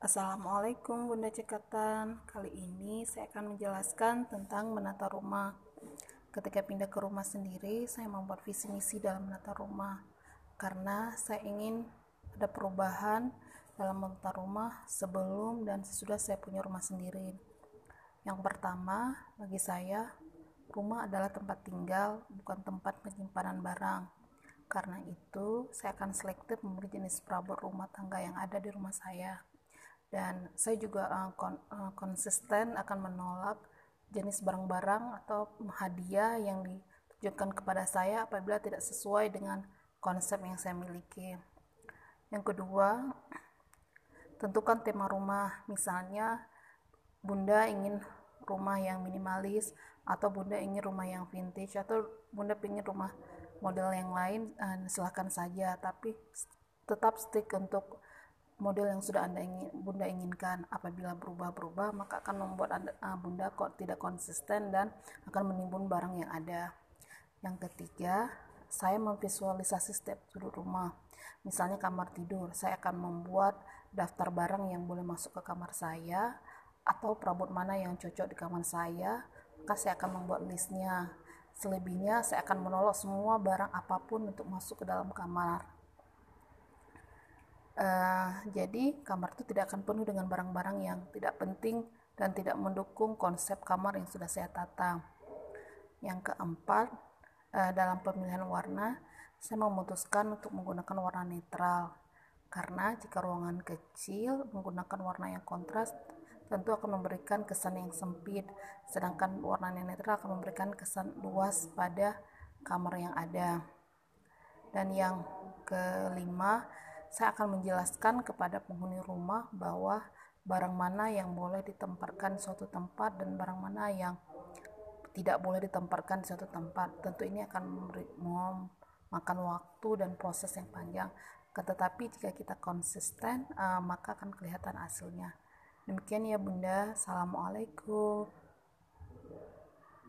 Assalamualaikum Bunda Cekatan. Kali ini saya akan menjelaskan tentang menata rumah. Ketika pindah ke rumah sendiri saya membuat visi misi dalam menata rumah. Karena saya ingin ada perubahan dalam menata rumah sebelum dan sesudah saya punya rumah sendiri. Yang pertama bagi saya rumah adalah tempat tinggal bukan tempat penyimpanan barang. Karena itu saya akan selektif memberi jenis perabot rumah tangga yang ada di rumah saya dan saya juga uh, kon uh, konsisten akan menolak jenis barang-barang atau hadiah yang ditujukan kepada saya apabila tidak sesuai dengan konsep yang saya miliki. Yang kedua, tentukan tema rumah. Misalnya, Bunda ingin rumah yang minimalis atau Bunda ingin rumah yang vintage atau Bunda ingin rumah model yang lain, uh, silahkan saja. Tapi tetap stick untuk model yang sudah anda ingin bunda inginkan apabila berubah-berubah maka akan membuat anda, uh, bunda kok tidak konsisten dan akan menimbun barang yang ada. Yang ketiga saya memvisualisasi setiap sudut rumah. Misalnya kamar tidur saya akan membuat daftar barang yang boleh masuk ke kamar saya atau perabot mana yang cocok di kamar saya maka saya akan membuat listnya. Selebihnya saya akan menolak semua barang apa pun untuk masuk ke dalam kamar Uh, jadi kamar itu tidak akan penuh dengan barang-barang yang tidak penting dan tidak mendukung konsep kamar yang sudah saya tata. Yang keempat, uh, dalam pemilihan warna, saya memutuskan untuk menggunakan warna netral. Karena jika ruangan kecil menggunakan warna yang kontras, tentu akan memberikan kesan yang sempit, sedangkan warna netral akan memberikan kesan luas pada kamar yang ada. Dan yang kelima, saya akan menjelaskan kepada penghuni rumah bahwa barang mana yang boleh ditempatkan di suatu tempat dan barang mana yang tidak boleh ditempatkan di suatu tempat. Tentu ini akan memakan waktu dan proses yang panjang. Tetapi jika kita konsisten, uh, maka akan kelihatan hasilnya. Demikian ya Bunda. Assalamualaikum.